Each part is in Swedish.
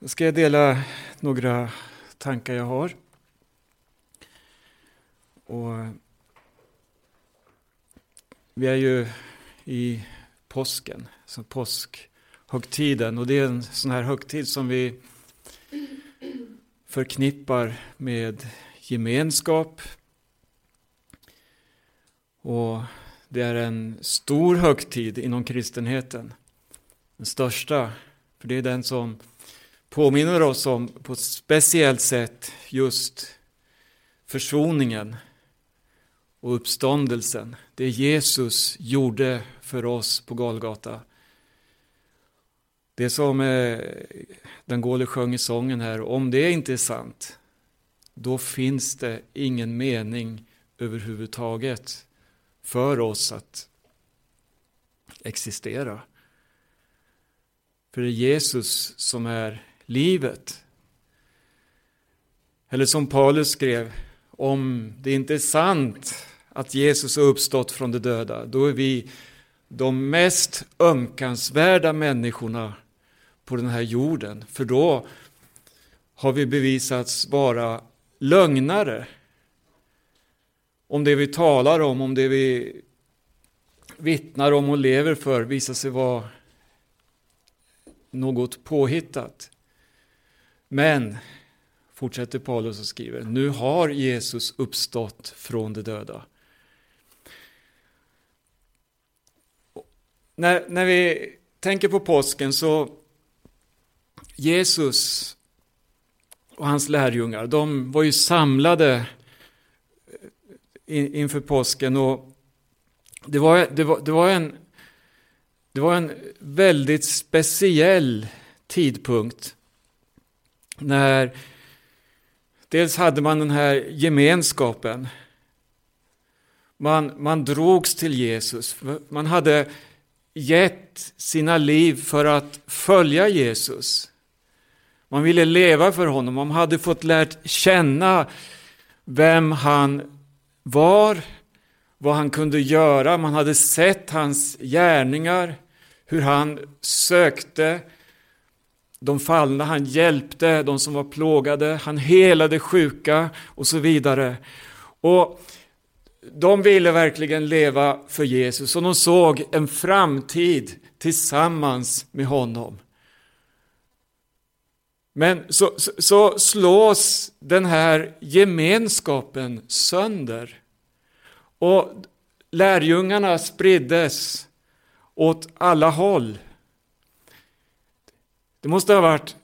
Då ska jag dela några tankar jag har. Och vi är ju i påsken, så påskhögtiden. Och det är en sån här högtid som vi förknippar med gemenskap. Och det är en stor högtid inom kristenheten. Den största, för det är den som påminner oss om på ett speciellt sätt just försoningen och uppståndelsen. Det Jesus gjorde för oss på Golgata. Det som eh, den Gåle sjöng i sången här, om det inte är sant, då finns det ingen mening överhuvudtaget för oss att existera. För det är Jesus som är livet. Eller som Paulus skrev, om det inte är sant att Jesus har uppstått från de döda, då är vi de mest ömkansvärda människorna på den här jorden. För då har vi bevisats vara lögnare. Om det vi talar om, om det vi vittnar om och lever för visar sig vara något påhittat. Men, fortsätter Paulus och skriver, nu har Jesus uppstått från de döda. När, när vi tänker på påsken så Jesus och hans lärjungar, de var ju samlade eh, inför påsken och det var, det var, det var, en, det var en väldigt speciell tidpunkt när dels hade man den här gemenskapen. Man, man drogs till Jesus. Man hade gett sina liv för att följa Jesus. Man ville leva för honom. Man hade fått lärt känna vem han var, vad han kunde göra. Man hade sett hans gärningar, hur han sökte de fallna, han hjälpte de som var plågade, han helade sjuka och så vidare. Och de ville verkligen leva för Jesus och de såg en framtid tillsammans med honom. Men så, så, så slås den här gemenskapen sönder. Och lärjungarna spriddes åt alla håll. Det måste ha varit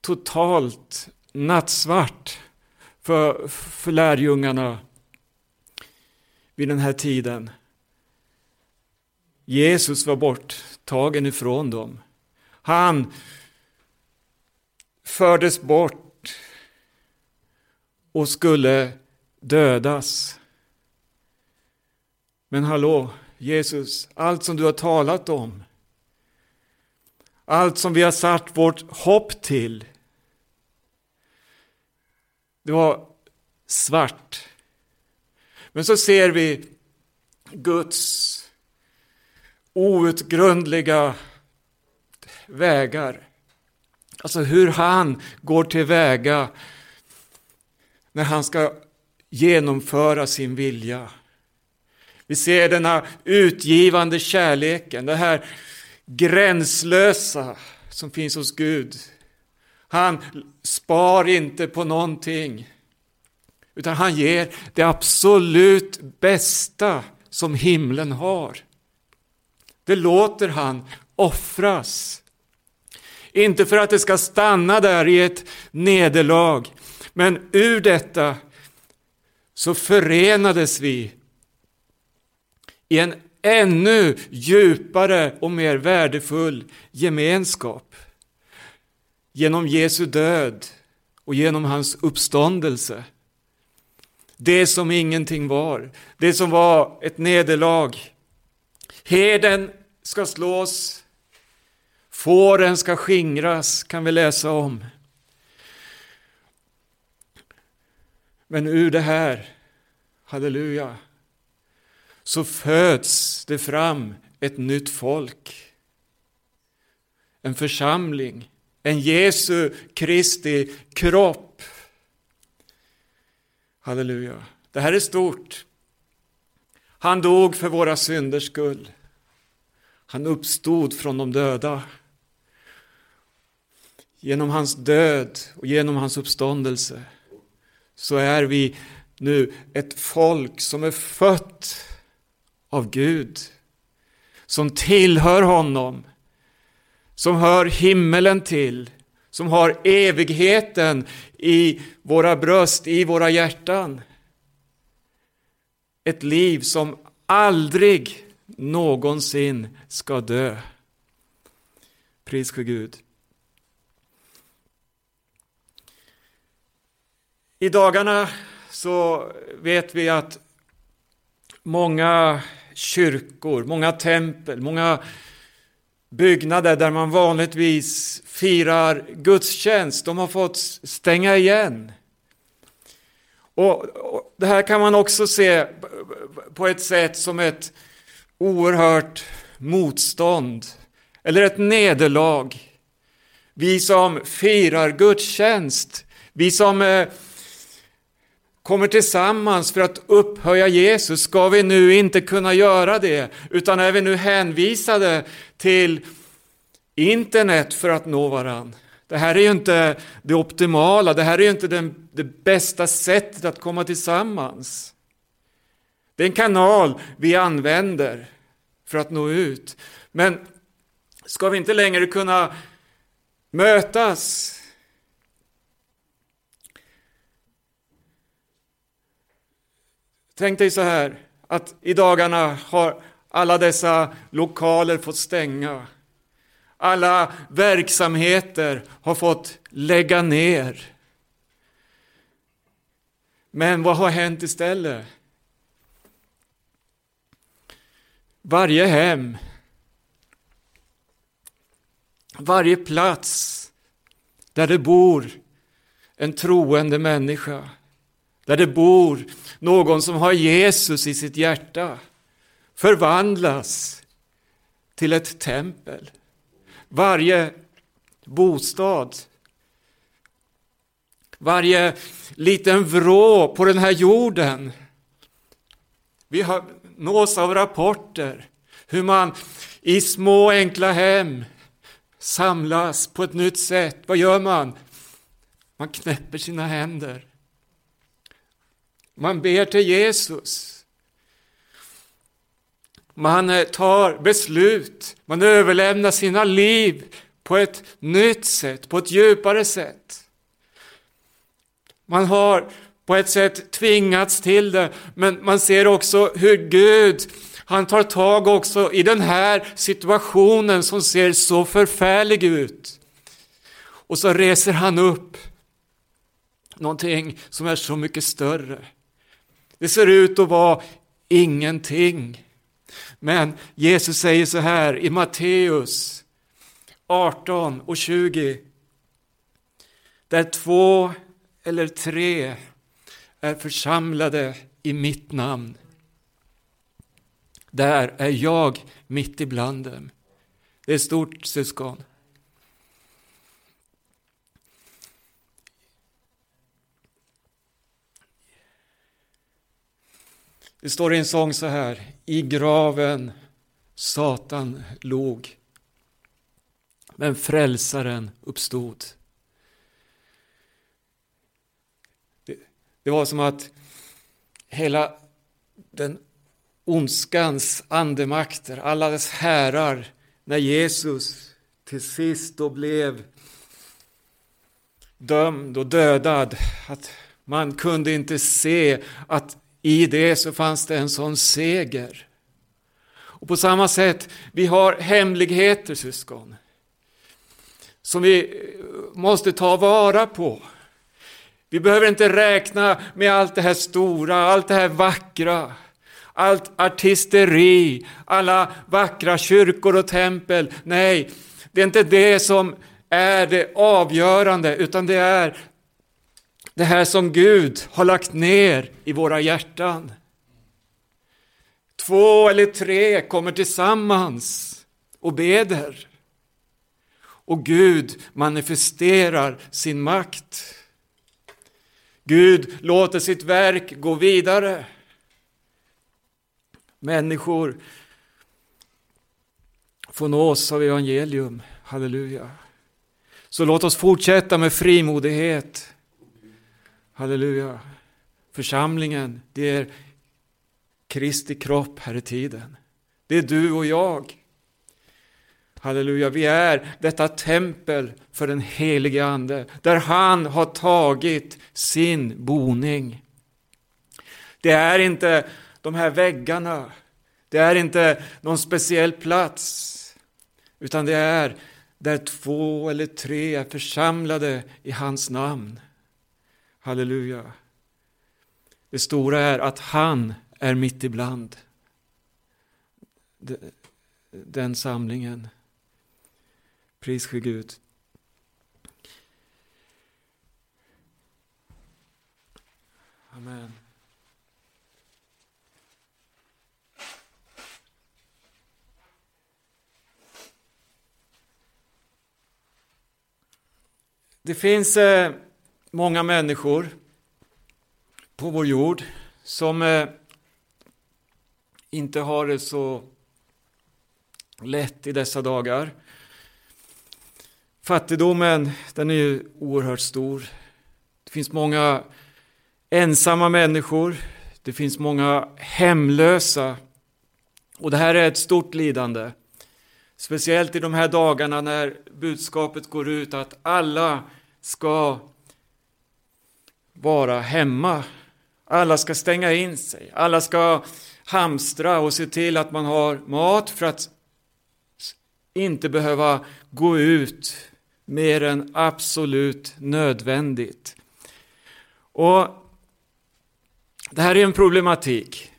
totalt nattsvart för, för lärjungarna vid den här tiden. Jesus var borttagen ifrån dem. Han fördes bort och skulle dödas. Men hallå, Jesus, allt som du har talat om, allt som vi har satt vårt hopp till, det var svart. Men så ser vi Guds outgrundliga vägar. Alltså hur han går tillväga när han ska genomföra sin vilja. Vi ser denna utgivande kärleken, det här gränslösa som finns hos Gud. Han spar inte på någonting, utan han ger det absolut bästa som himlen har. Det låter han offras. Inte för att det ska stanna där i ett nederlag, men ur detta så förenades vi i en ännu djupare och mer värdefull gemenskap. Genom Jesu död och genom hans uppståndelse. Det som ingenting var, det som var ett nederlag. Heden ska slås, fåren ska skingras, kan vi läsa om. Men ur det här, halleluja, så föds det fram ett nytt folk. En församling, en Jesu Kristi kropp. Halleluja. Det här är stort. Han dog för våra synders skull. Han uppstod från de döda. Genom hans död och genom hans uppståndelse så är vi nu ett folk som är fött av Gud, som tillhör honom, som hör himmelen till, som har evigheten i våra bröst, i våra hjärtan. Ett liv som aldrig någonsin ska dö. Pris för Gud. I dagarna så vet vi att många kyrkor, många tempel, många byggnader där man vanligtvis firar gudstjänst, de har fått stänga igen. Och, och, Det här kan man också se på ett sätt som ett oerhört motstånd eller ett nederlag. Vi som firar gudstjänst, vi som eh, kommer tillsammans för att upphöja Jesus, ska vi nu inte kunna göra det, utan är vi nu hänvisade till internet för att nå varann. Det här är ju inte det optimala, det här är ju inte den, det bästa sättet att komma tillsammans. Det är en kanal vi använder för att nå ut. Men ska vi inte längre kunna mötas Tänk dig så här att i dagarna har alla dessa lokaler fått stänga. Alla verksamheter har fått lägga ner. Men vad har hänt istället? Varje hem, varje plats där det bor en troende människa, där det bor någon som har Jesus i sitt hjärta, förvandlas till ett tempel. Varje bostad, varje liten vrå på den här jorden. Vi har, nås av rapporter hur man i små enkla hem samlas på ett nytt sätt. Vad gör man? Man knäpper sina händer. Man ber till Jesus. Man eh, tar beslut, man överlämnar sina liv på ett nytt sätt, på ett djupare sätt. Man har på ett sätt tvingats till det, men man ser också hur Gud, han tar tag också i den här situationen som ser så förfärlig ut. Och så reser han upp någonting som är så mycket större. Det ser ut att vara ingenting. Men Jesus säger så här i Matteus 18 och 20. Där två eller tre är församlade i mitt namn. Där är jag mitt ibland dem. Det är stort syskon. Det står i en sång så här, i graven Satan låg, men frälsaren uppstod. Det, det var som att hela den ondskans andemakter, alla dess härar, när Jesus till sist då blev dömd och dödad, att man kunde inte se att i det så fanns det en sån seger. Och på samma sätt, vi har hemligheter syskon. Som vi eh, måste ta vara på. Vi behöver inte räkna med allt det här stora, allt det här vackra. Allt artisteri, alla vackra kyrkor och tempel. Nej, det är inte det som är det avgörande, utan det är det här som Gud har lagt ner i våra hjärtan. Två eller tre kommer tillsammans och beder. och Gud manifesterar sin makt. Gud låter sitt verk gå vidare. Människor får nås av evangelium. Halleluja. Så låt oss fortsätta med frimodighet. Halleluja. Församlingen, det är Kristi kropp här i tiden. Det är du och jag. Halleluja, vi är detta tempel för den helige Ande, där han har tagit sin boning. Det är inte de här väggarna, det är inte någon speciell plats, utan det är där två eller tre är församlade i hans namn. Halleluja. Det stora är att han är mitt ibland den samlingen. Pris ske Gud. Amen. Det finns eh, många människor på vår jord som eh, inte har det så lätt i dessa dagar. Fattigdomen, den är ju oerhört stor. Det finns många ensamma människor. Det finns många hemlösa. Och det här är ett stort lidande. Speciellt i de här dagarna när budskapet går ut att alla ska vara hemma. Alla ska stänga in sig. Alla ska hamstra och se till att man har mat för att inte behöva gå ut mer än absolut nödvändigt. Och Det här är en problematik.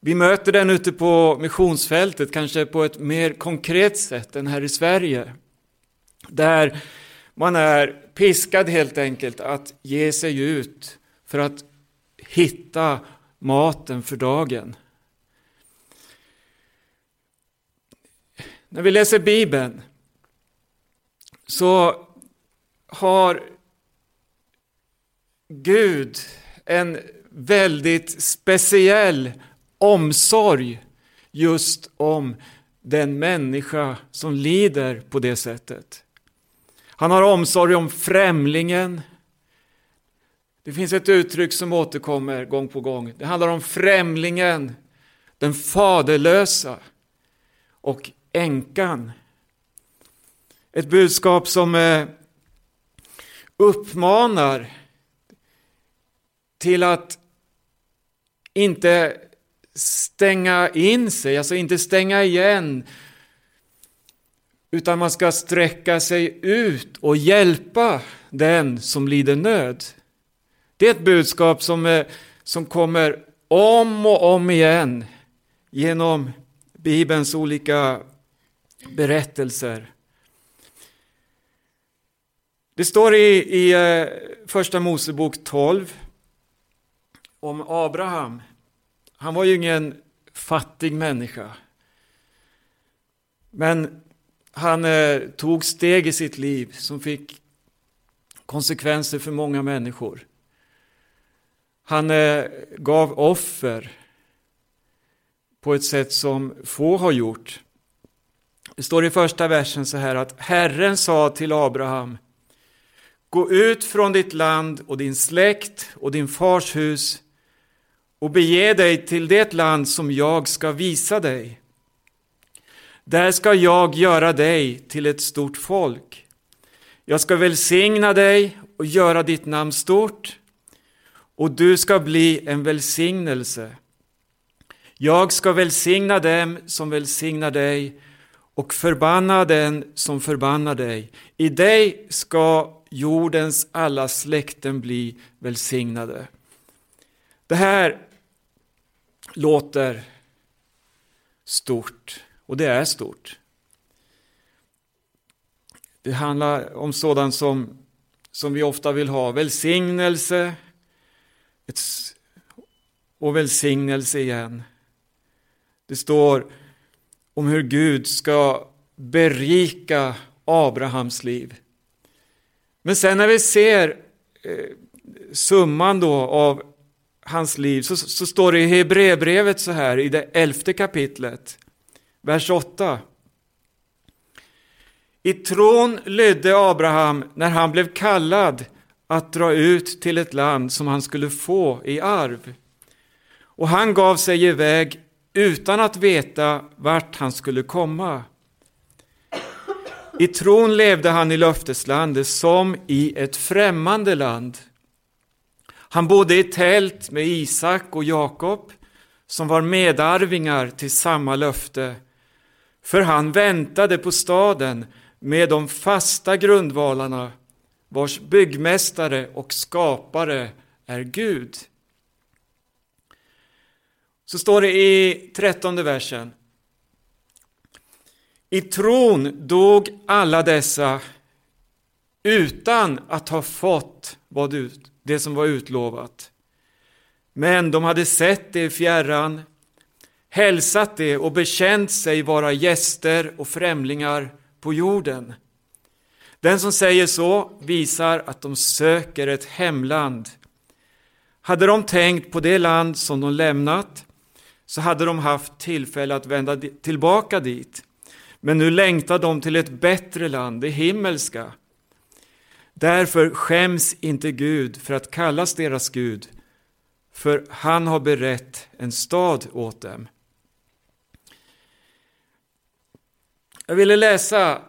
Vi möter den ute på missionsfältet, kanske på ett mer konkret sätt än här i Sverige. Där man är piskad helt enkelt att ge sig ut för att hitta maten för dagen. När vi läser Bibeln så har Gud en väldigt speciell omsorg just om den människa som lider på det sättet. Han har omsorg om främlingen. Det finns ett uttryck som återkommer gång på gång. Det handlar om främlingen, den faderlösa och änkan. Ett budskap som eh, uppmanar till att inte stänga in sig, alltså inte stänga igen, utan man ska sträcka sig ut och hjälpa den som lider nöd. Det är ett budskap som, är, som kommer om och om igen genom Bibelns olika berättelser. Det står i, i eh, Första Mosebok 12 om Abraham. Han var ju ingen fattig människa. Men han eh, tog steg i sitt liv som fick konsekvenser för många människor. Han eh, gav offer på ett sätt som få har gjort. Det står i första versen så här att Herren sa till Abraham Gå ut från ditt land och din släkt och din fars hus och bege dig till det land som jag ska visa dig. Där ska jag göra dig till ett stort folk. Jag ska välsigna dig och göra ditt namn stort och du ska bli en välsignelse. Jag ska välsigna dem som välsignar dig och förbanna den som förbannar dig. I dig ska jordens alla släkten bli välsignade. Det här låter stort, och det är stort. Det handlar om sådant som, som vi ofta vill ha, välsignelse ett, och välsignelse igen. Det står om hur Gud ska berika Abrahams liv. Men sen när vi ser eh, summan då av hans liv så, så står det i Hebreerbrevet så här i det elfte kapitlet, vers 8. I tron lydde Abraham när han blev kallad att dra ut till ett land som han skulle få i arv. Och han gav sig iväg utan att veta vart han skulle komma. I tron levde han i löfteslandet som i ett främmande land. Han bodde i tält med Isak och Jakob som var medarvingar till samma löfte. För han väntade på staden med de fasta grundvalarna vars byggmästare och skapare är Gud. Så står det i trettonde versen. I tron dog alla dessa utan att ha fått vad det som var utlovat. Men de hade sett det i fjärran, hälsat det och bekänt sig vara gäster och främlingar på jorden. Den som säger så visar att de söker ett hemland. Hade de tänkt på det land som de lämnat så hade de haft tillfälle att vända tillbaka dit. Men nu längtar de till ett bättre land, det himmelska. Därför skäms inte Gud för att kallas deras Gud, för han har berett en stad åt dem. Jag ville läsa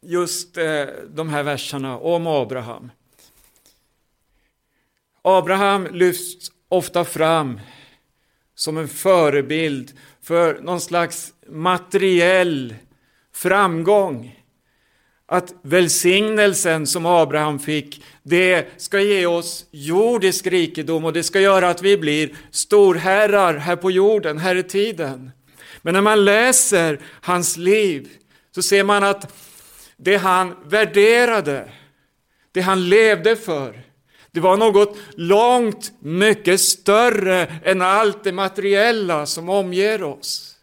just eh, de här verserna om Abraham. Abraham lyfts ofta fram som en förebild för någon slags materiell framgång. Att välsignelsen som Abraham fick, det ska ge oss jordisk rikedom och det ska göra att vi blir storherrar här på jorden, här i tiden. Men när man läser hans liv så ser man att det han värderade, det han levde för, det var något långt mycket större än allt det materiella som omger oss.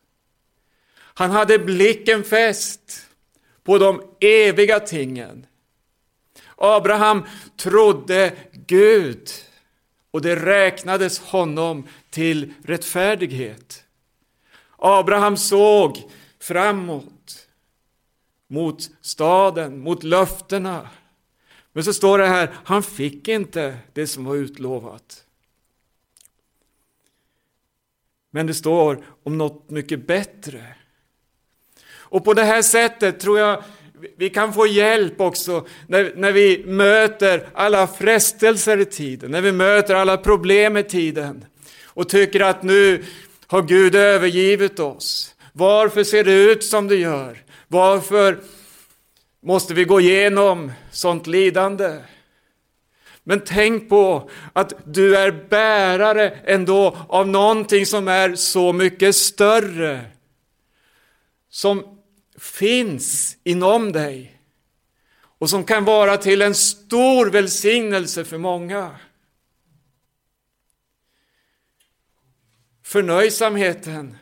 Han hade blicken fäst på de eviga tingen. Abraham trodde Gud och det räknades honom till rättfärdighet. Abraham såg framåt mot staden, mot löftena. Men så står det här, han fick inte det som var utlovat. Men det står om något mycket bättre. Och på det här sättet tror jag vi kan få hjälp också när, när vi möter alla frestelser i tiden, när vi möter alla problem i tiden och tycker att nu har Gud övergivit oss. Varför ser det ut som det gör? Varför måste vi gå igenom sånt lidande? Men tänk på att du är bärare ändå av någonting som är så mycket större. Som finns inom dig och som kan vara till en stor välsignelse för många. Förnöjsamheten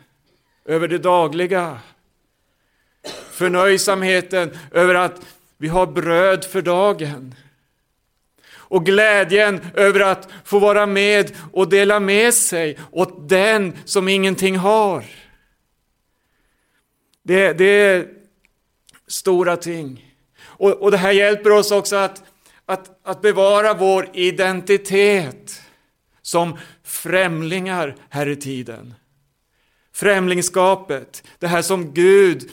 över det dagliga. Förnöjsamheten över att vi har bröd för dagen. Och glädjen över att få vara med och dela med sig åt den som ingenting har. Det, det är stora ting. Och, och det här hjälper oss också att, att, att bevara vår identitet som främlingar här i tiden. Främlingskapet, det här som Gud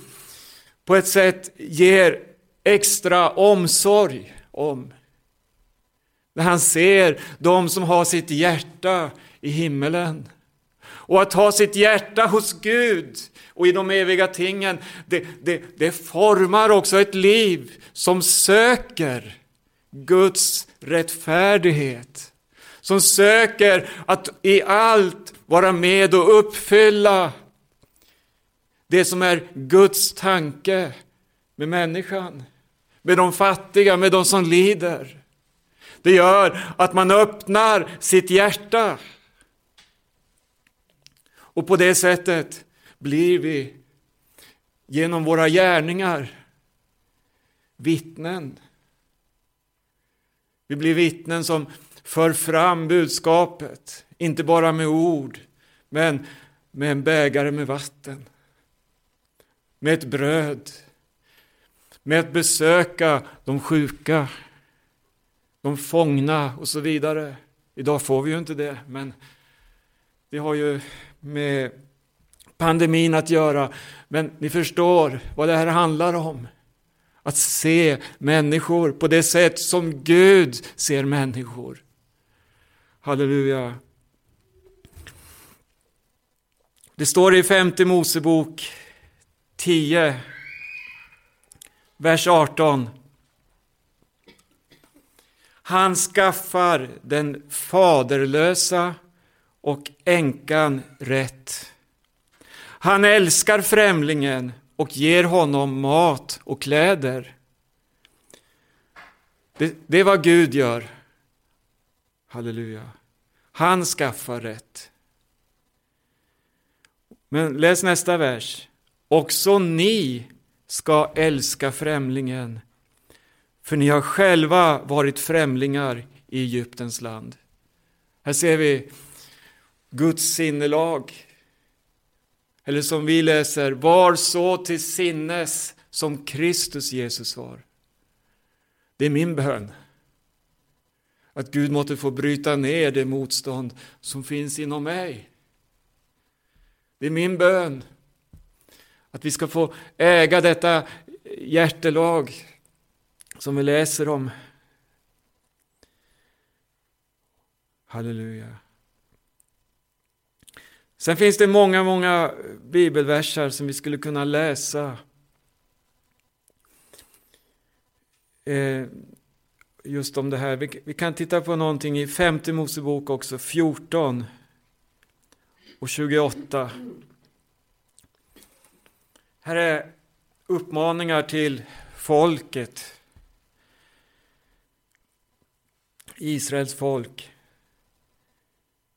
på ett sätt ger extra omsorg om. När han ser de som har sitt hjärta i himmelen. Och att ha sitt hjärta hos Gud och i de eviga tingen, det, det, det formar också ett liv som söker Guds rättfärdighet. Som söker att i allt vara med och uppfylla det som är Guds tanke med människan, med de fattiga, med de som lider. Det gör att man öppnar sitt hjärta. Och på det sättet blir vi genom våra gärningar vittnen. Vi blir vittnen som för fram budskapet, inte bara med ord, men med en bägare med vatten, med ett bröd, med att besöka de sjuka, de fångna och så vidare. Idag får vi ju inte det, men det har ju med pandemin att göra. Men ni förstår vad det här handlar om. Att se människor på det sätt som Gud ser människor. Halleluja. Det står i femte Mosebok 10, vers 18. Han skaffar den faderlösa och änkan rätt. Han älskar främlingen och ger honom mat och kläder. Det, det är vad Gud gör. Halleluja. Han skaffar rätt. Men läs nästa vers. Också ni ska älska främlingen, för ni har själva varit främlingar i Egyptens land. Här ser vi Guds sinnelag. Eller som vi läser, var så till sinnes som Kristus Jesus var. Det är min bön. Att Gud måtte få bryta ner det motstånd som finns inom mig. Det är min bön. Att vi ska få äga detta hjärtelag som vi läser om. Halleluja. Sen finns det många, många bibelversar som vi skulle kunna läsa. Eh, just om det här. Vi kan titta på någonting i femte Mosebok också, 14 och 28. Här är uppmaningar till folket. Israels folk.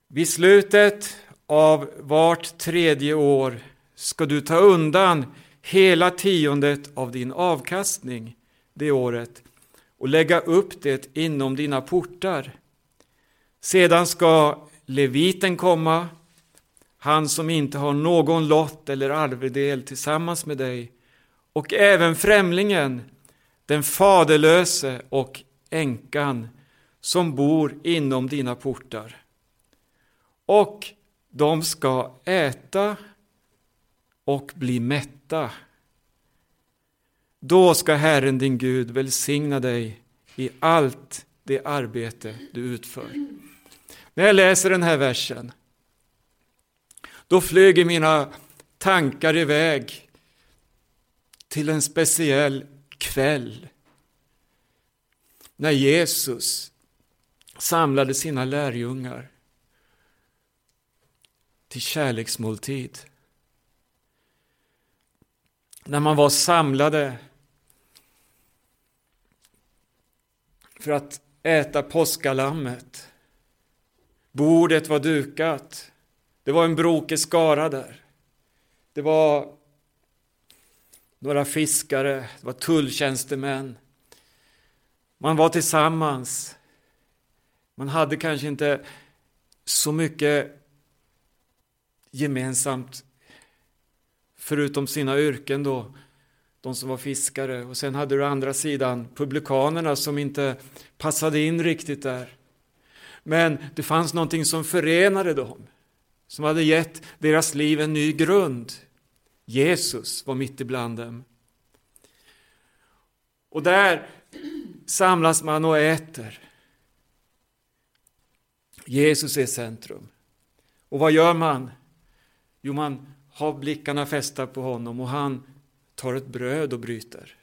Vid slutet av vart tredje år ska du ta undan hela tiondet av din avkastning det året och lägga upp det inom dina portar. Sedan ska leviten komma, han som inte har någon lott eller arvedel tillsammans med dig, och även främlingen, den faderlöse och änkan som bor inom dina portar. Och de ska äta och bli mätta. Då ska Herren din Gud välsigna dig i allt det arbete du utför. När jag läser den här versen, då flyger mina tankar iväg till en speciell kväll när Jesus samlade sina lärjungar till kärleksmåltid. När man var samlade för att äta påskalammet. Bordet var dukat. Det var en brokig skara där. Det var några fiskare, det var tulltjänstemän. Man var tillsammans. Man hade kanske inte så mycket gemensamt förutom sina yrken då, de som var fiskare. Och sen hade du andra sidan publikanerna som inte passade in riktigt där. Men det fanns någonting som förenade dem, som hade gett deras liv en ny grund. Jesus var mitt ibland dem. Och där samlas man och äter. Jesus är centrum. Och vad gör man? Jo, man har blickarna fästa på honom och han tar ett bröd och bryter.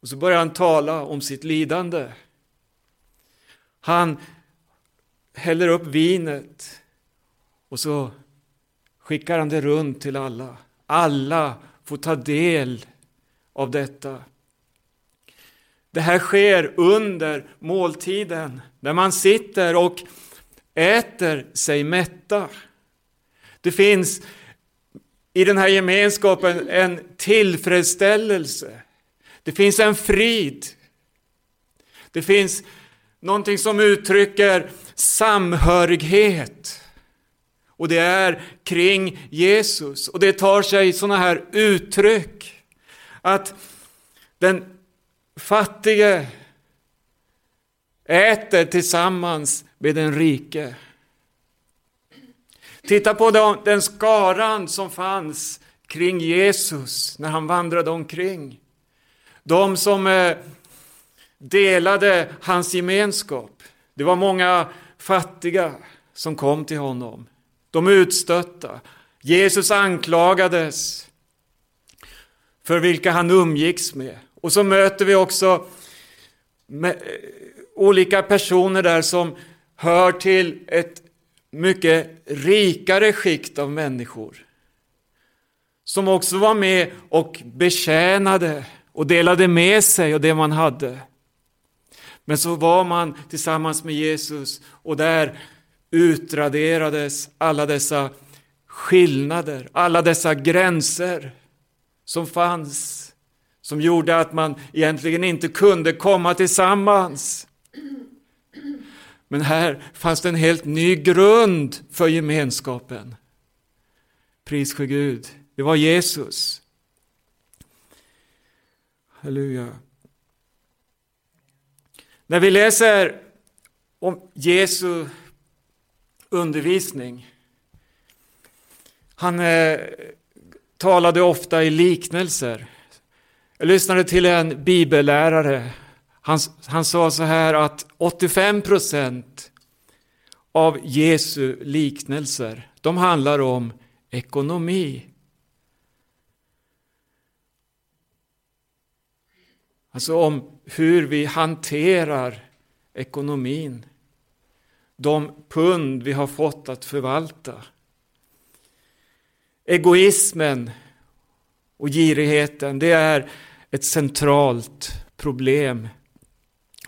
Och så börjar han tala om sitt lidande. Han häller upp vinet och så skickar han det runt till alla. Alla får ta del av detta. Det här sker under måltiden, när man sitter och äter sig mätta. Det finns i den här gemenskapen en tillfredsställelse. Det finns en frid. Det finns någonting som uttrycker samhörighet. Och det är kring Jesus. Och det tar sig sådana här uttryck. Att den fattige äter tillsammans med den rike. Titta på den skaran som fanns kring Jesus när han vandrade omkring. De som eh, delade hans gemenskap. Det var många fattiga som kom till honom. De utstötta. Jesus anklagades för vilka han umgicks med. Och så möter vi också med, olika personer där som hör till ett mycket rikare skikt av människor. Som också var med och betjänade och delade med sig av det man hade. Men så var man tillsammans med Jesus och där utraderades alla dessa skillnader, alla dessa gränser som fanns, som gjorde att man egentligen inte kunde komma tillsammans. Men här fanns det en helt ny grund för gemenskapen. Pris för Gud. Det var Jesus. Halleluja. När vi läser om Jesu undervisning. Han eh, talade ofta i liknelser. Jag lyssnade till en bibellärare. Han, han sa så här att 85 procent av Jesu liknelser, de handlar om ekonomi. Alltså om hur vi hanterar ekonomin. De pund vi har fått att förvalta. Egoismen och girigheten, det är ett centralt problem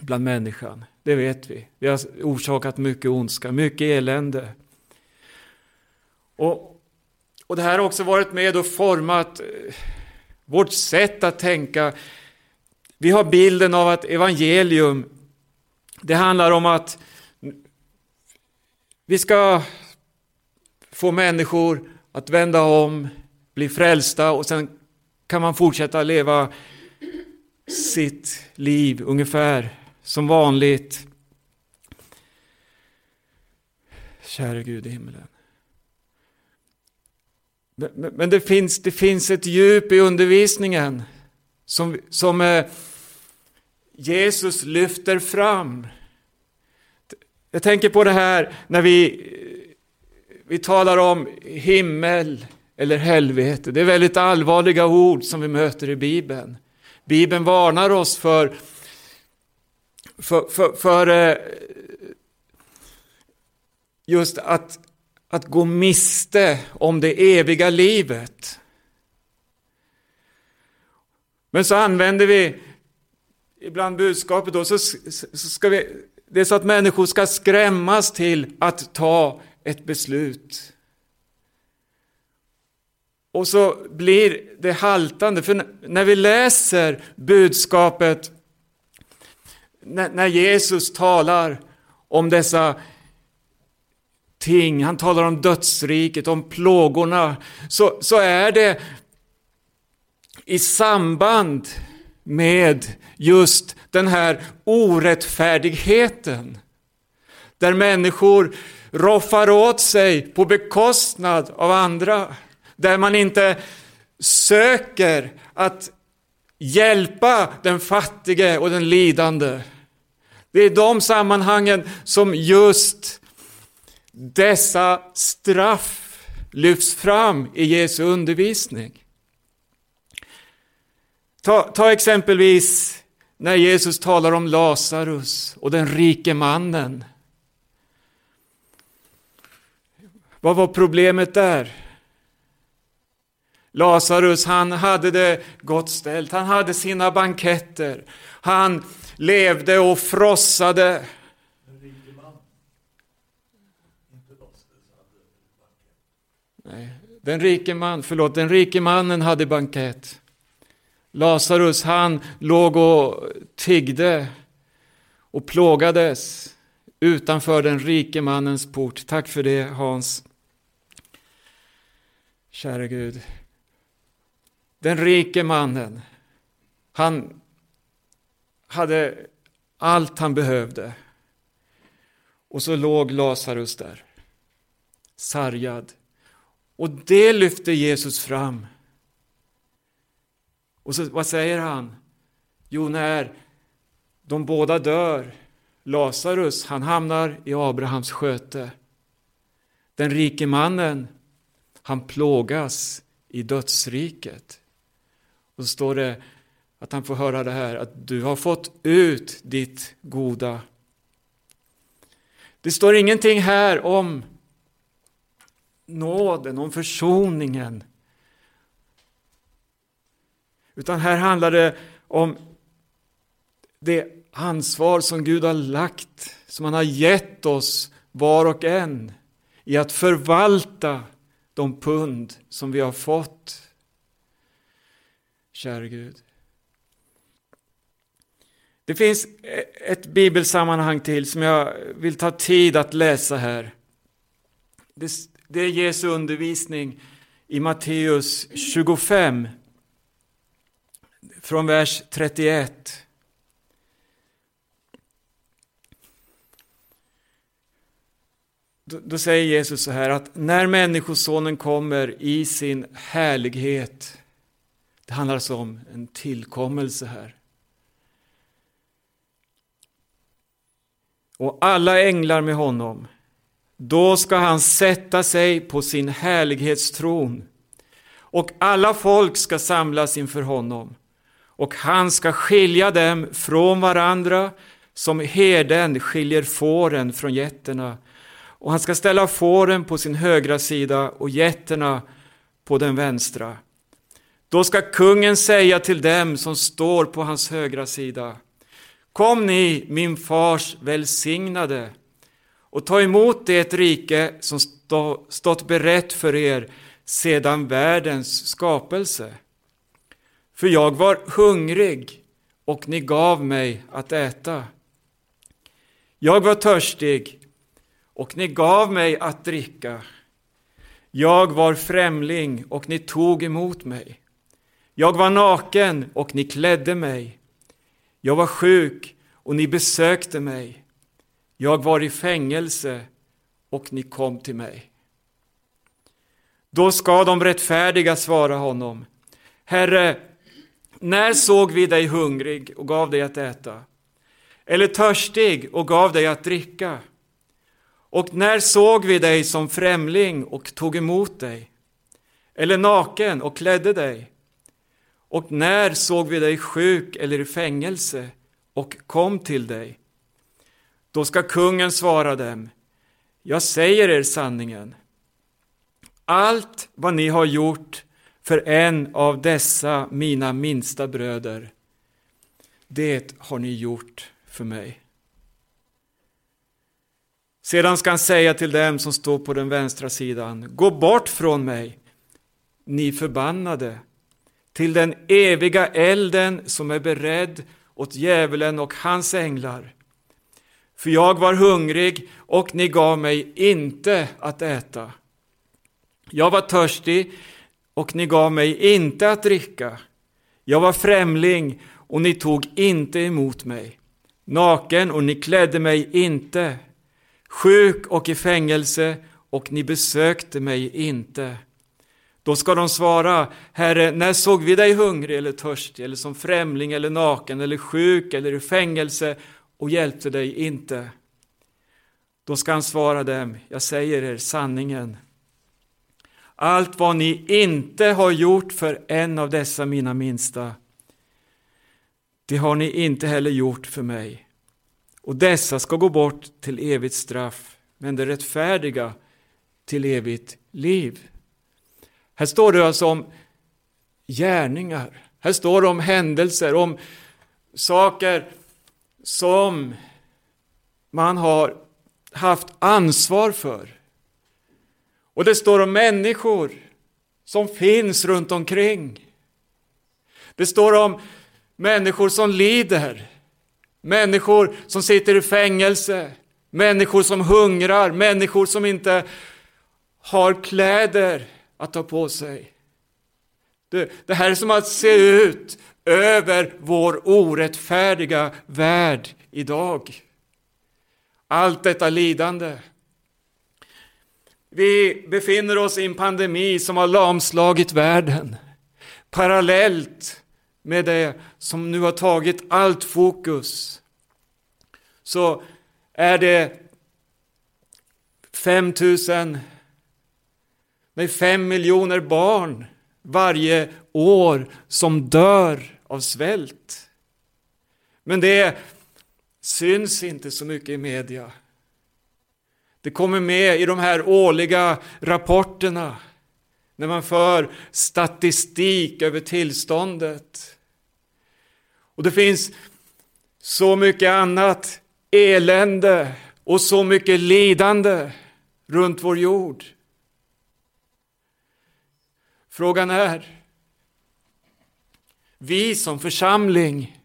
bland människan. Det vet vi. Vi har orsakat mycket ondska, mycket elände. Och, och det här har också varit med och format eh, vårt sätt att tänka. Vi har bilden av att evangelium, det handlar om att vi ska få människor att vända om, bli frälsta och sen kan man fortsätta leva sitt liv ungefär som vanligt. Käre Gud i himlen. Men det finns, det finns ett djup i undervisningen som, som eh, Jesus lyfter fram. Jag tänker på det här när vi, vi talar om himmel eller helvete. Det är väldigt allvarliga ord som vi möter i Bibeln. Bibeln varnar oss för, för, för, för eh, just att, att gå miste om det eviga livet. Men så använder vi ibland budskapet då, så ska vi, det är så att människor ska skrämmas till att ta ett beslut. Och så blir det haltande, för när vi läser budskapet, när Jesus talar om dessa ting, han talar om dödsriket, om plågorna, så, så är det i samband med just den här orättfärdigheten. Där människor roffar åt sig på bekostnad av andra. Där man inte söker att hjälpa den fattige och den lidande. Det är de sammanhangen som just dessa straff lyfts fram i Jesu undervisning. Ta, ta exempelvis när Jesus talar om Lazarus och den rike mannen. Vad var problemet där? Lazarus, han hade det gott ställt, han hade sina banketter, han levde och frossade. Nej, den rike man, förlåt, den rike mannen hade bankett. Lazarus, han låg och tiggde och plågades utanför den rike mannens port. Tack för det Hans. Kära Gud. Den rike mannen, han hade allt han behövde. Och så låg Lazarus där, sargad. Och det lyfte Jesus fram. Och så, vad säger han? Jo, när de båda dör, Lazarus, han hamnar i Abrahams sköte. Den rike mannen, han plågas i dödsriket. Och så står det att han får höra det här, att du har fått ut ditt goda. Det står ingenting här om nåden, om försoningen. Utan här handlar det om det ansvar som Gud har lagt, som han har gett oss var och en i att förvalta de pund som vi har fått. Kära Gud. Det finns e- ett bibelsammanhang till som jag vill ta tid att läsa här. Det, är Jesu undervisning i Matteus 25, från vers 31. Då, säger Jesus så här att när Människosonen kommer i sin härlighet, det handlar alltså om en tillkommelse här. Och alla änglar med honom, då ska han sätta sig på sin härlighetstron och alla folk ska samlas inför honom och han ska skilja dem från varandra som herden skiljer fåren från getterna och han ska ställa fåren på sin högra sida och getterna på den vänstra. Då ska kungen säga till dem som står på hans högra sida Kom ni, min fars välsignade, och ta emot det rike som stått berett för er sedan världens skapelse. För jag var hungrig och ni gav mig att äta. Jag var törstig och ni gav mig att dricka. Jag var främling och ni tog emot mig. Jag var naken och ni klädde mig. Jag var sjuk och ni besökte mig. Jag var i fängelse och ni kom till mig. Då ska de rättfärdiga svara honom. Herre, när såg vi dig hungrig och gav dig att äta? Eller törstig och gav dig att dricka? Och när såg vi dig som främling och tog emot dig? Eller naken och klädde dig? Och när såg vi dig sjuk eller i fängelse och kom till dig? Då ska kungen svara dem, jag säger er sanningen. Allt vad ni har gjort för en av dessa mina minsta bröder, det har ni gjort för mig. Sedan ska han säga till dem som står på den vänstra sidan, gå bort från mig, ni förbannade, till den eviga elden som är beredd åt djävulen och hans änglar. För jag var hungrig och ni gav mig inte att äta. Jag var törstig och ni gav mig inte att dricka. Jag var främling och ni tog inte emot mig. Naken och ni klädde mig inte. Sjuk och i fängelse och ni besökte mig inte. Då ska de svara, Herre, när såg vi dig hungrig eller törstig eller som främling eller naken eller sjuk eller i fängelse och hjälpte dig inte? Då ska han svara dem, jag säger er sanningen. Allt vad ni inte har gjort för en av dessa mina minsta, det har ni inte heller gjort för mig. Och dessa ska gå bort till evigt straff, men det rättfärdiga till evigt liv. Här står det alltså om gärningar. Här står det om händelser, om saker som man har haft ansvar för. Och det står om människor som finns runt omkring. Det står om människor som lider, människor som sitter i fängelse, människor som hungrar, människor som inte har kläder att ta på sig. Det, det här är som att se ut över vår orättfärdiga värld idag. Allt detta lidande. Vi befinner oss i en pandemi som har lamslagit världen. Parallellt med det som nu har tagit allt fokus så är det 5000 med fem miljoner barn varje år som dör av svält. Men det syns inte så mycket i media. Det kommer med i de här årliga rapporterna när man för statistik över tillståndet. Och det finns så mycket annat elände och så mycket lidande runt vår jord. Frågan är, vi som församling,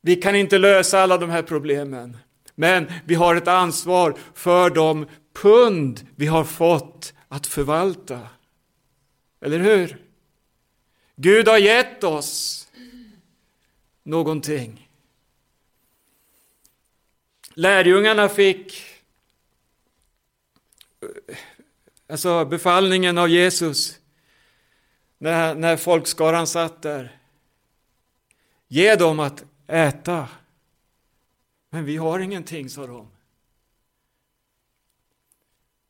vi kan inte lösa alla de här problemen. Men vi har ett ansvar för de pund vi har fått att förvalta. Eller hur? Gud har gett oss någonting. Lärjungarna fick alltså befallningen av Jesus när, när folkskaran satt där. Ge dem att äta. Men vi har ingenting, sa de.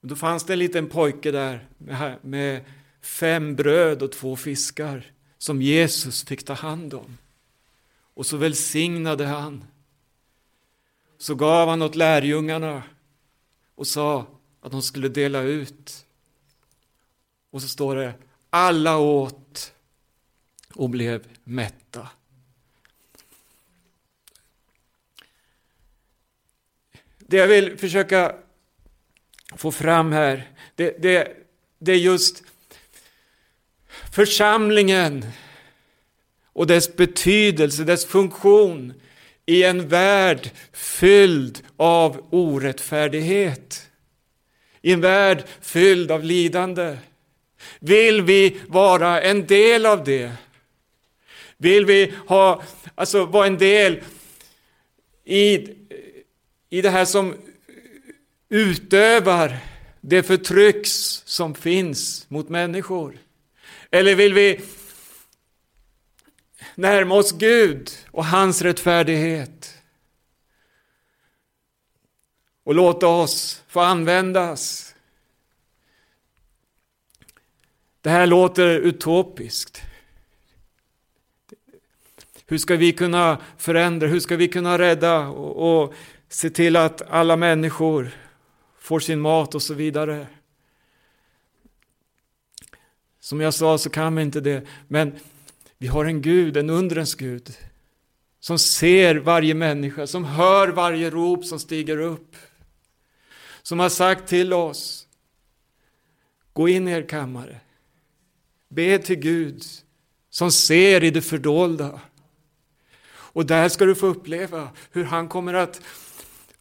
Då fanns det en liten pojke där med fem bröd och två fiskar som Jesus fick ta hand om. Och så välsignade han. Så gav han åt lärjungarna och sa att de skulle dela ut. Och så står det, alla åt och blev mätta. Det jag vill försöka få fram här, det, det, det är just församlingen och dess betydelse, dess funktion i en värld fylld av orättfärdighet. I en värld fylld av lidande. Vill vi vara en del av det? Vill vi ha, alltså vara en del i i det här som utövar det förtrycks som finns mot människor? Eller vill vi närma oss Gud och hans rättfärdighet? Och låta oss få användas. Det här låter utopiskt. Hur ska vi kunna förändra, hur ska vi kunna rädda och, och se till att alla människor får sin mat och så vidare. Som jag sa så kan vi inte det, men vi har en Gud, en undrens Gud, som ser varje människa, som hör varje rop som stiger upp. Som har sagt till oss, gå in i er kammare, be till Gud, som ser i det fördolda. Och där ska du få uppleva hur han kommer att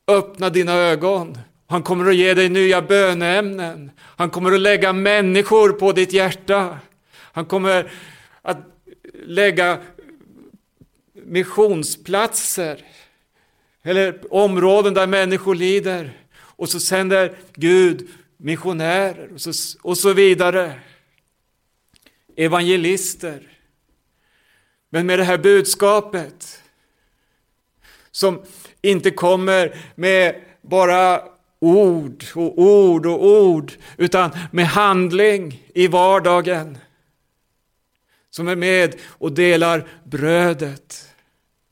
öppna dina ögon. Han kommer att ge dig nya böneämnen. Han kommer att lägga människor på ditt hjärta. Han kommer att lägga missionsplatser eller områden där människor lider. Och så sänder Gud missionärer och så, och så vidare. Evangelister. Men med det här budskapet som inte kommer med bara ord och ord och ord, utan med handling i vardagen. Som är med och delar brödet.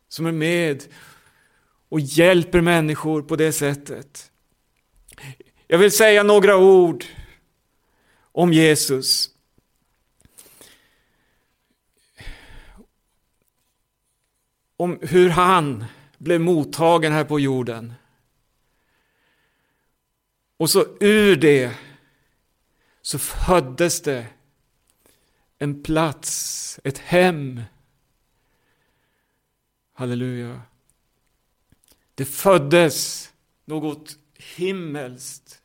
Som är med och hjälper människor på det sättet. Jag vill säga några ord om Jesus. Om hur han blev mottagen här på jorden. Och så ur det så föddes det en plats, ett hem. Halleluja. Det föddes något himmelskt.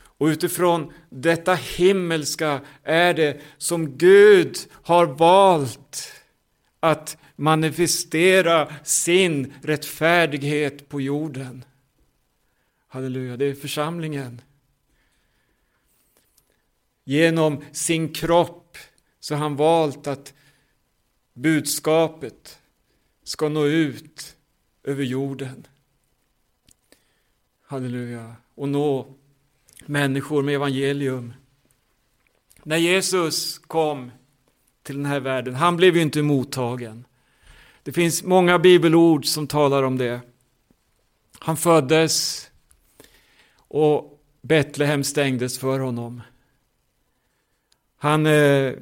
Och utifrån detta himmelska är det som Gud har valt att manifestera sin rättfärdighet på jorden. Halleluja, det är församlingen. Genom sin kropp så har han valt att budskapet ska nå ut över jorden. Halleluja. Och nå människor med evangelium. När Jesus kom till den här världen, han blev ju inte mottagen. Det finns många bibelord som talar om det. Han föddes och Betlehem stängdes för honom. Han eh,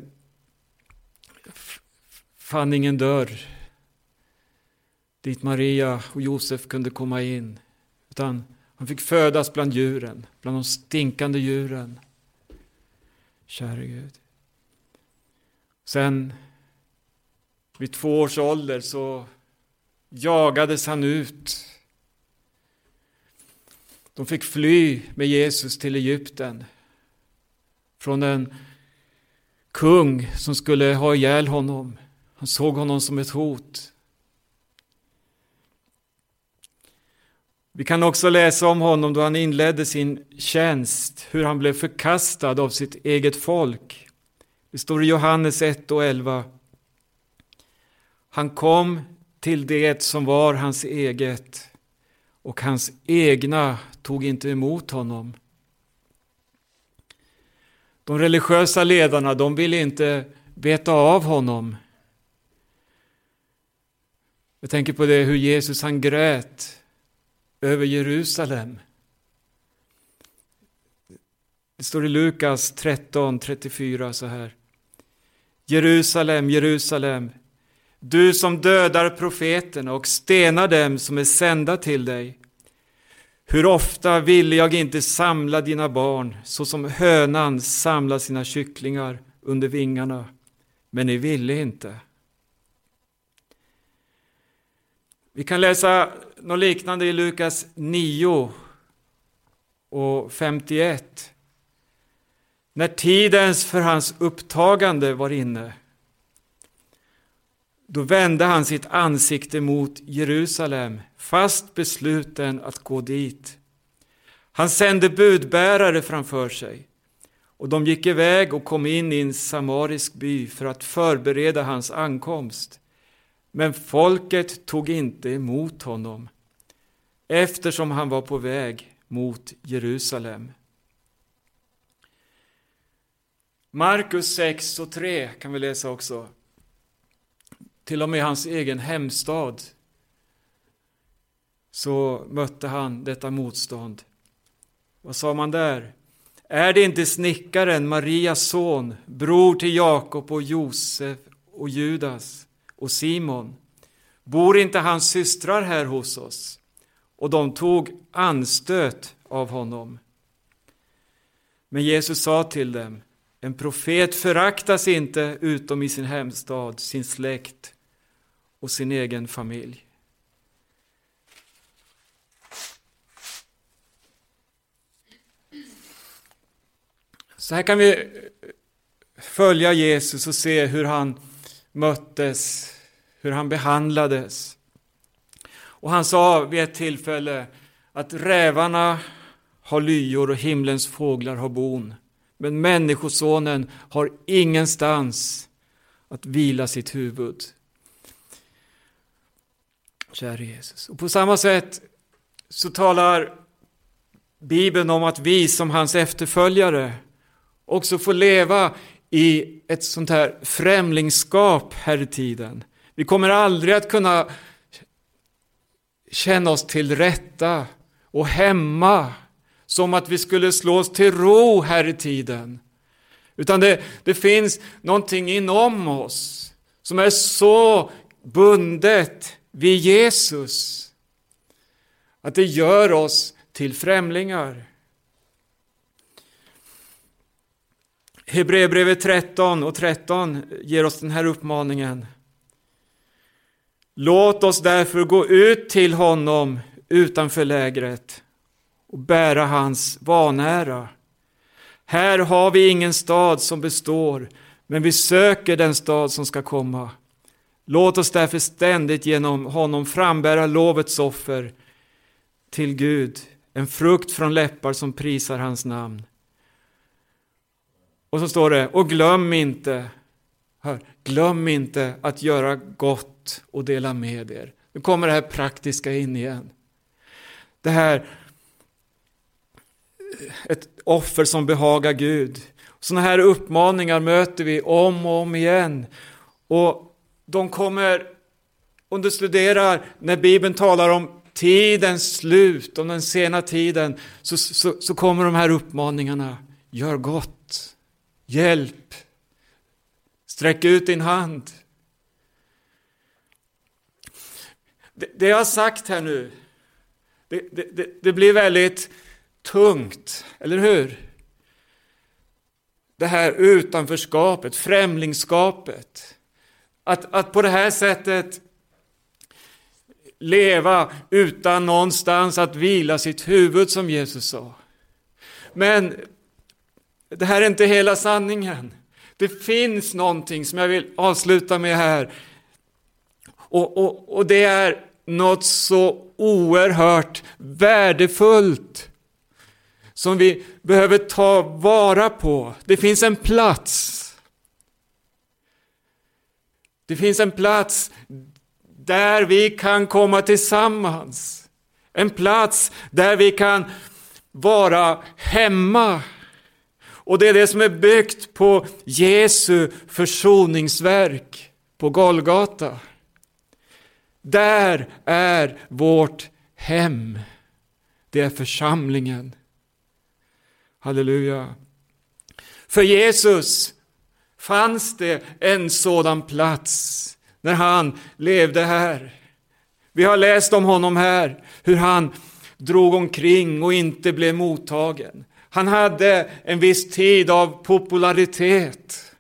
fann ingen dörr dit Maria och Josef kunde komma in. Utan han fick födas bland djuren, bland de stinkande djuren. Käre Gud. Sen vid två års ålder så jagades han ut. De fick fly med Jesus till Egypten. Från en kung som skulle ha ihjäl honom. Han såg honom som ett hot. Vi kan också läsa om honom då han inledde sin tjänst, hur han blev förkastad av sitt eget folk. Det står i Johannes 1 och 11. Han kom till det som var hans eget och hans egna tog inte emot honom. De religiösa ledarna de ville inte veta av honom. Jag tänker på det hur Jesus han grät över Jerusalem. Det står i Lukas 13, 34 så här. Jerusalem, Jerusalem, du som dödar profeterna och stenar dem som är sända till dig. Hur ofta ville jag inte samla dina barn så som hönan samlar sina kycklingar under vingarna, men ni ville inte. Vi kan läsa något liknande i Lukas 9 och 51. När tidens för hans upptagande var inne, då vände han sitt ansikte mot Jerusalem, fast besluten att gå dit. Han sände budbärare framför sig, och de gick iväg och kom in i en samarisk by för att förbereda hans ankomst. Men folket tog inte emot honom eftersom han var på väg mot Jerusalem. Markus 6 och 3 kan vi läsa också. Till och med hans egen hemstad så mötte han detta motstånd. Vad sa man där? Är det inte snickaren, Marias son, bror till Jakob och Josef och Judas? och Simon, bor inte hans systrar här hos oss? Och de tog anstöt av honom. Men Jesus sa till dem, en profet föraktas inte utom i sin hemstad, sin släkt och sin egen familj. Så här kan vi följa Jesus och se hur han möttes, hur han behandlades. Och han sa vid ett tillfälle att rävarna har lyor och himlens fåglar har bon. Men Människosonen har ingenstans att vila sitt huvud. Käre Jesus. Och på samma sätt så talar Bibeln om att vi som hans efterföljare också får leva i ett sånt här främlingskap här i tiden. Vi kommer aldrig att kunna känna oss till rätta och hemma som att vi skulle slå oss till ro här i tiden. Utan det, det finns någonting inom oss som är så bundet vid Jesus att det gör oss till främlingar. Hebreerbrevet 13 och 13 ger oss den här uppmaningen. Låt oss därför gå ut till honom utanför lägret och bära hans vanära. Här har vi ingen stad som består, men vi söker den stad som ska komma. Låt oss därför ständigt genom honom frambära lovets offer till Gud, en frukt från läppar som prisar hans namn. Och så står det, och glöm inte, hör, glöm inte att göra gott och dela med er. Nu kommer det här praktiska in igen. Det här, ett offer som behagar Gud. Sådana här uppmaningar möter vi om och om igen. Och de kommer, om du studerar när Bibeln talar om tidens slut, om den sena tiden, så, så, så kommer de här uppmaningarna. Gör gott, hjälp, sträck ut din hand. Det, det jag har sagt här nu, det, det, det blir väldigt tungt, eller hur? Det här utanförskapet, främlingskapet. Att, att på det här sättet leva utan någonstans att vila sitt huvud som Jesus sa. Men det här är inte hela sanningen. Det finns någonting som jag vill avsluta med här. Och, och, och det är något så oerhört värdefullt som vi behöver ta vara på. Det finns en plats. Det finns en plats där vi kan komma tillsammans. En plats där vi kan vara hemma. Och det är det som är byggt på Jesu försoningsverk på Golgata. Där är vårt hem. Det är församlingen. Halleluja. För Jesus fanns det en sådan plats när han levde här. Vi har läst om honom här, hur han drog omkring och inte blev mottagen. Han hade en viss tid av popularitet.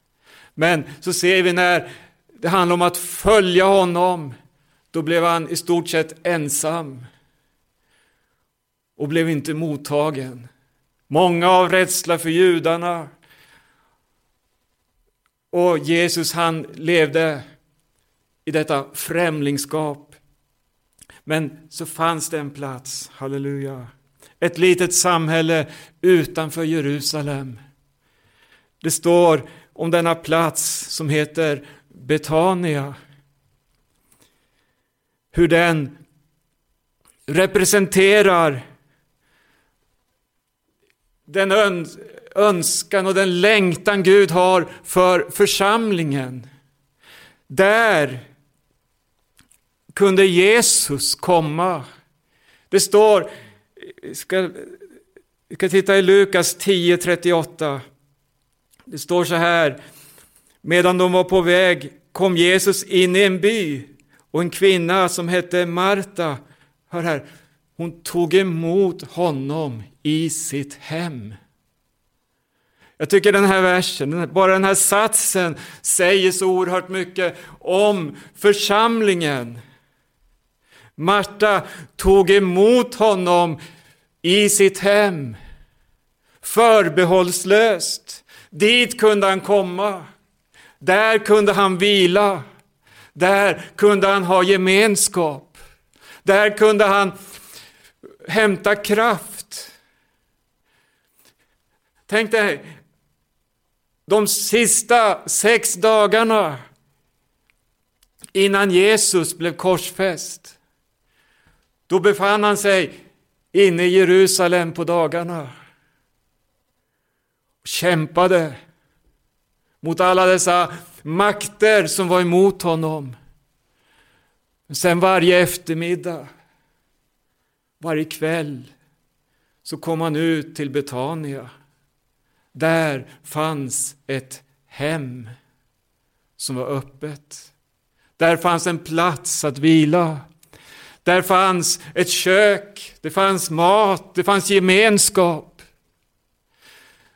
Men så ser vi när det handlar om att följa honom, då blev han i stort sett ensam och blev inte mottagen. Många av rädsla för judarna. Och Jesus han levde i detta främlingskap. Men så fanns det en plats, halleluja. Ett litet samhälle utanför Jerusalem. Det står om denna plats som heter Betania. Hur den representerar den önskan och den längtan Gud har för församlingen. Där kunde Jesus komma. Det står, ska, vi ska titta i Lukas 10.38. Det står så här, medan de var på väg kom Jesus in i en by och en kvinna som hette Marta, hör här, hon tog emot honom i sitt hem. Jag tycker den här versen, bara den här satsen säger så oerhört mycket om församlingen. Marta tog emot honom i sitt hem. Förbehållslöst. Dit kunde han komma. Där kunde han vila. Där kunde han ha gemenskap. Där kunde han hämta kraft. Tänk dig, de sista sex dagarna innan Jesus blev korsfäst. Då befann han sig inne i Jerusalem på dagarna. Och kämpade mot alla dessa makter som var emot honom. Men sen varje eftermiddag, varje kväll, så kom han ut till Betania. Där fanns ett hem som var öppet. Där fanns en plats att vila. Där fanns ett kök, det fanns mat, det fanns gemenskap.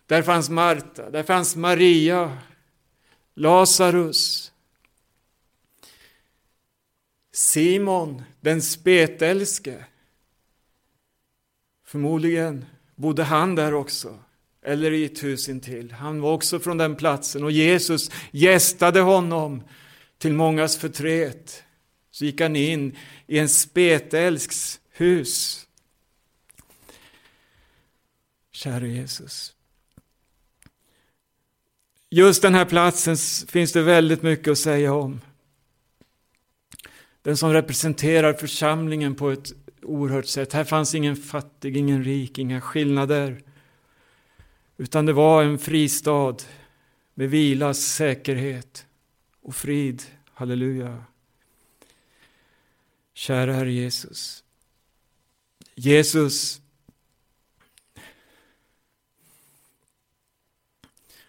Där fanns Marta, där fanns Maria, Lazarus, Simon den spetälske. Förmodligen bodde han där också, eller i ett hus intill. Han var också från den platsen och Jesus gästade honom till mångas förtret. Så gick han in i en spetälsks hus. Käre Jesus. Just den här platsen finns det väldigt mycket att säga om. Den som representerar församlingen på ett oerhört sätt. Här fanns ingen fattig, ingen rik, inga skillnader. Utan det var en fristad med vila, säkerhet och frid. Halleluja. Kära Herre Jesus. Jesus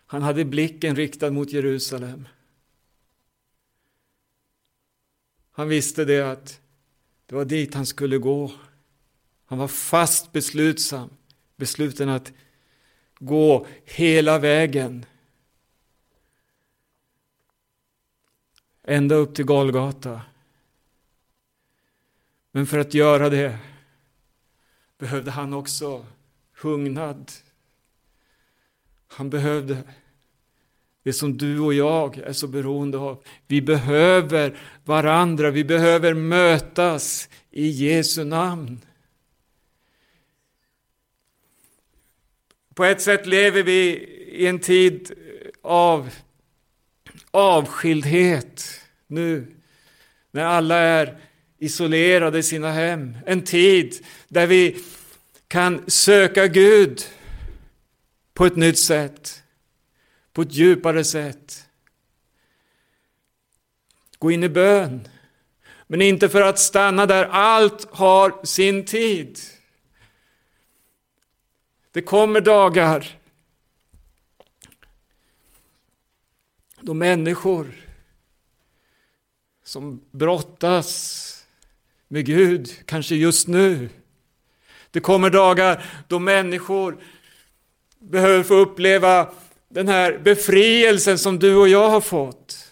Han hade blicken riktad mot Jerusalem. Han visste det att det var dit han skulle gå. Han var fast beslutsam, besluten att gå hela vägen. Ända upp till Golgata. Men för att göra det behövde han också hungnad. Han behövde det som du och jag är så beroende av. Vi behöver varandra, vi behöver mötas i Jesu namn. På ett sätt lever vi i en tid eh, av avskildhet nu, när alla är isolerade i sina hem. En tid där vi kan söka Gud på ett nytt sätt på ett djupare sätt. Gå in i bön. Men inte för att stanna där. Allt har sin tid. Det kommer dagar då människor som brottas med Gud, kanske just nu. Det kommer dagar då människor behöver få uppleva den här befrielsen som du och jag har fått.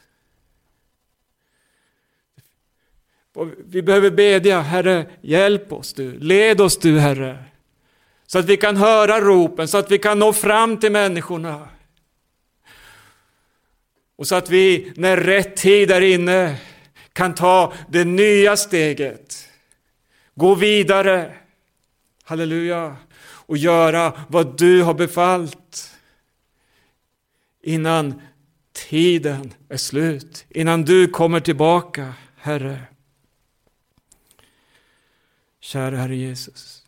Vi behöver bedja, Herre, hjälp oss du, led oss du Herre. Så att vi kan höra ropen, så att vi kan nå fram till människorna. Och så att vi, när rätt tid är inne, kan ta det nya steget. Gå vidare, halleluja, och göra vad du har befallt innan tiden är slut, innan du kommer tillbaka, Herre. Kära Herre Jesus.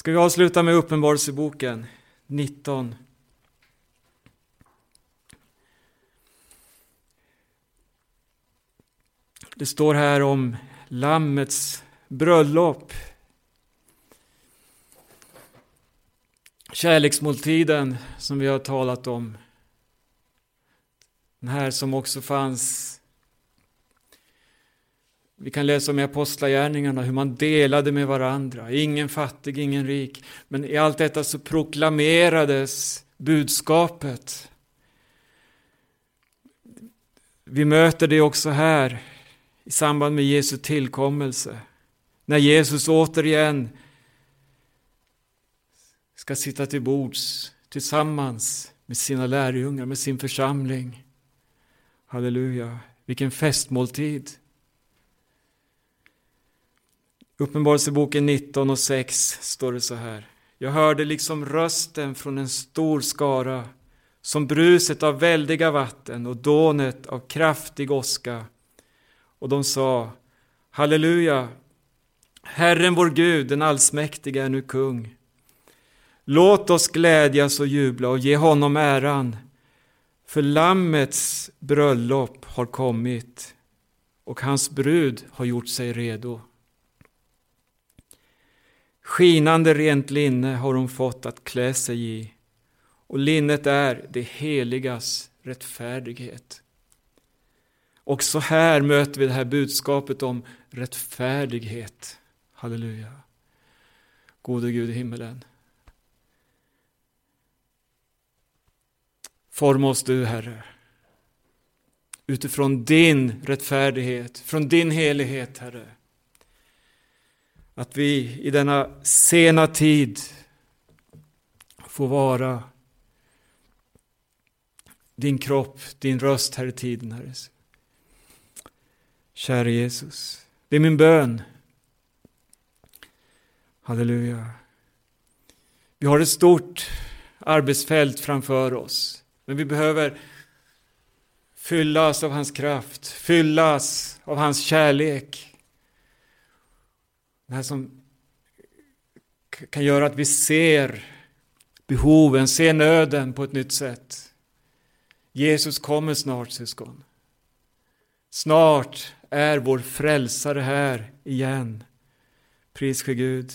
Ska vi avsluta med Uppenbarelseboken 19. Det står här om Lammets bröllop. Kärleksmåltiden som vi har talat om. Den här som också fanns vi kan läsa om i Apostlagärningarna hur man delade med varandra. Ingen fattig, ingen rik. Men i allt detta så proklamerades budskapet. Vi möter det också här i samband med Jesu tillkommelse. När Jesus återigen ska sitta till bords tillsammans med sina lärjungar, med sin församling. Halleluja, vilken festmåltid. Uppenbarelseboken 19 och 6 står det så här. Jag hörde liksom rösten från en stor skara, som bruset av väldiga vatten och dånet av kraftig åska och de sa Halleluja! Herren vår Gud, den allsmäktige, är nu kung. Låt oss glädjas och jubla och ge honom äran, för Lammets bröllop har kommit och hans brud har gjort sig redo. Skinande rent linne har hon fått att klä sig i och linnet är det heligas rättfärdighet. Också här möter vi det här budskapet om rättfärdighet. Halleluja. Gode Gud i himmelen. Forma oss du, Herre. Utifrån din rättfärdighet, från din helighet, Herre. Att vi i denna sena tid får vara din kropp, din röst här i tiden, Herre. Käre Jesus, det är min bön. Halleluja. Vi har ett stort arbetsfält framför oss, men vi behöver fyllas av hans kraft, fyllas av hans kärlek. Det här som kan göra att vi ser behoven, ser nöden på ett nytt sätt. Jesus kommer snart syskon. Snart är vår frälsare här igen. Pris för Gud.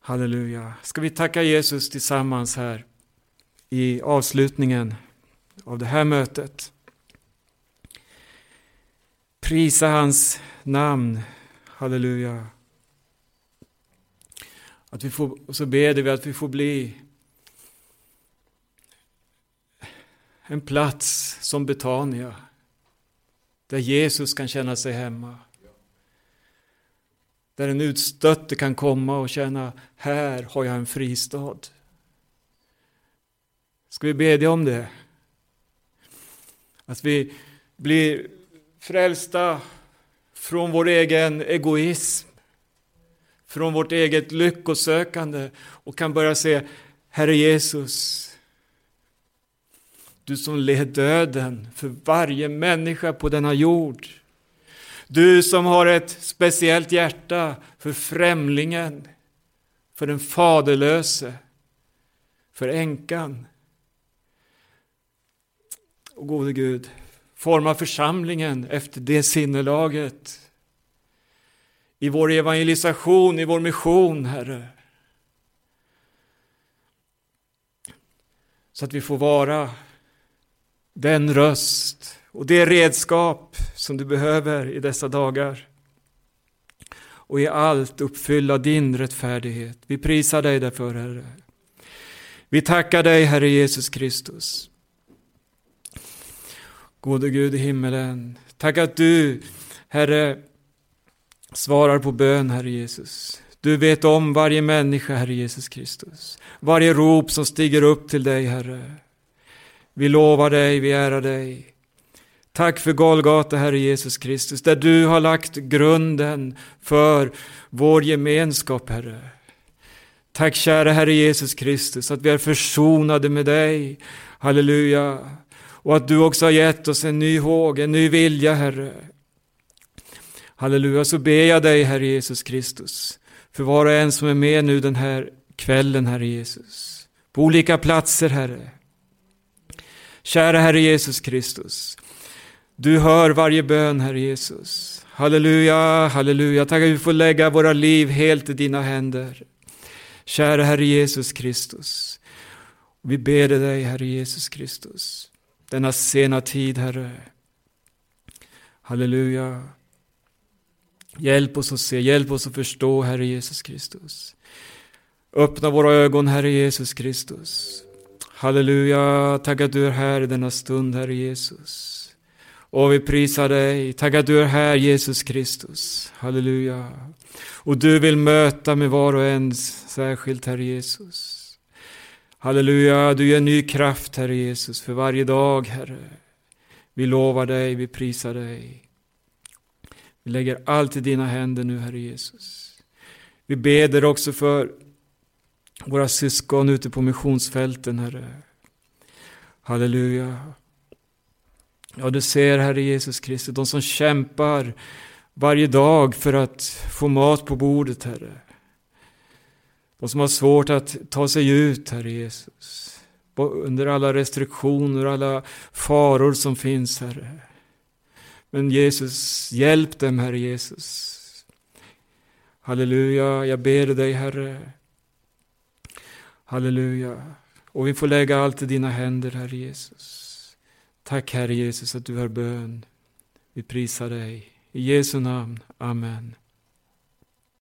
Halleluja. Ska vi tacka Jesus tillsammans här i avslutningen av det här mötet. Prisa hans namn. Halleluja. Att vi får, och så ber vi att vi får bli en plats som Betania. Där Jesus kan känna sig hemma. Där en utstötte kan komma och känna, här har jag en fristad. Ska vi bedja om det? Att vi blir frälsta från vår egen egoism, från vårt eget lyckosökande och kan börja se, Herre Jesus, du som led döden för varje människa på denna jord. Du som har ett speciellt hjärta för främlingen, för den faderlöse, för änkan. Och gode Gud, forma församlingen efter det sinnelaget. I vår evangelisation, i vår mission, Herre. Så att vi får vara den röst och det redskap som du behöver i dessa dagar. Och i allt uppfylla din rättfärdighet. Vi prisar dig därför, Herre. Vi tackar dig, Herre Jesus Kristus. Gode Gud i himmelen. Tack att du, Herre, svarar på bön, Herre Jesus. Du vet om varje människa, Herre Jesus Kristus. Varje rop som stiger upp till dig, Herre. Vi lovar dig, vi ärar dig. Tack för Golgata, Herre Jesus Kristus, där du har lagt grunden för vår gemenskap, Herre. Tack kära Herre Jesus Kristus, att vi är försonade med dig. Halleluja. Och att du också har gett oss en ny håg, en ny vilja, Herre. Halleluja, så ber jag dig, Herre Jesus Kristus, för var och en som är med nu den här kvällen, Herre Jesus. På olika platser, Herre. Kära Herre Jesus Kristus. Du hör varje bön, Herre Jesus. Halleluja, halleluja. Tack att vi får lägga våra liv helt i dina händer. Kära Herre Jesus Kristus. Vi ber dig, Herre Jesus Kristus. Denna sena tid, Herre. Halleluja. Hjälp oss att se, hjälp oss att förstå, Herre Jesus Kristus. Öppna våra ögon, Herre Jesus Kristus. Halleluja, tack att du är här i denna stund, Herre Jesus. Och vi prisar dig, tack att du är här, Jesus Kristus. Halleluja. Och du vill möta med var och en särskilt, Herre Jesus. Halleluja, du ger ny kraft, Herre Jesus, för varje dag, Herre. Vi lovar dig, vi prisar dig. Vi lägger allt i dina händer nu, Herre Jesus. Vi beder också för våra syskon ute på missionsfälten, Herre. Halleluja. Ja, du ser, Herre Jesus Kristus, de som kämpar varje dag för att få mat på bordet, Herre. De som har svårt att ta sig ut, Herre Jesus. Under alla restriktioner och alla faror som finns, Herre. Men Jesus, hjälp dem, Herre Jesus. Halleluja, jag ber dig, Herre. Halleluja. Och vi får lägga allt i dina händer, Herre Jesus. Tack Herre Jesus att du hör bön. Vi prisar dig. I Jesu namn. Amen.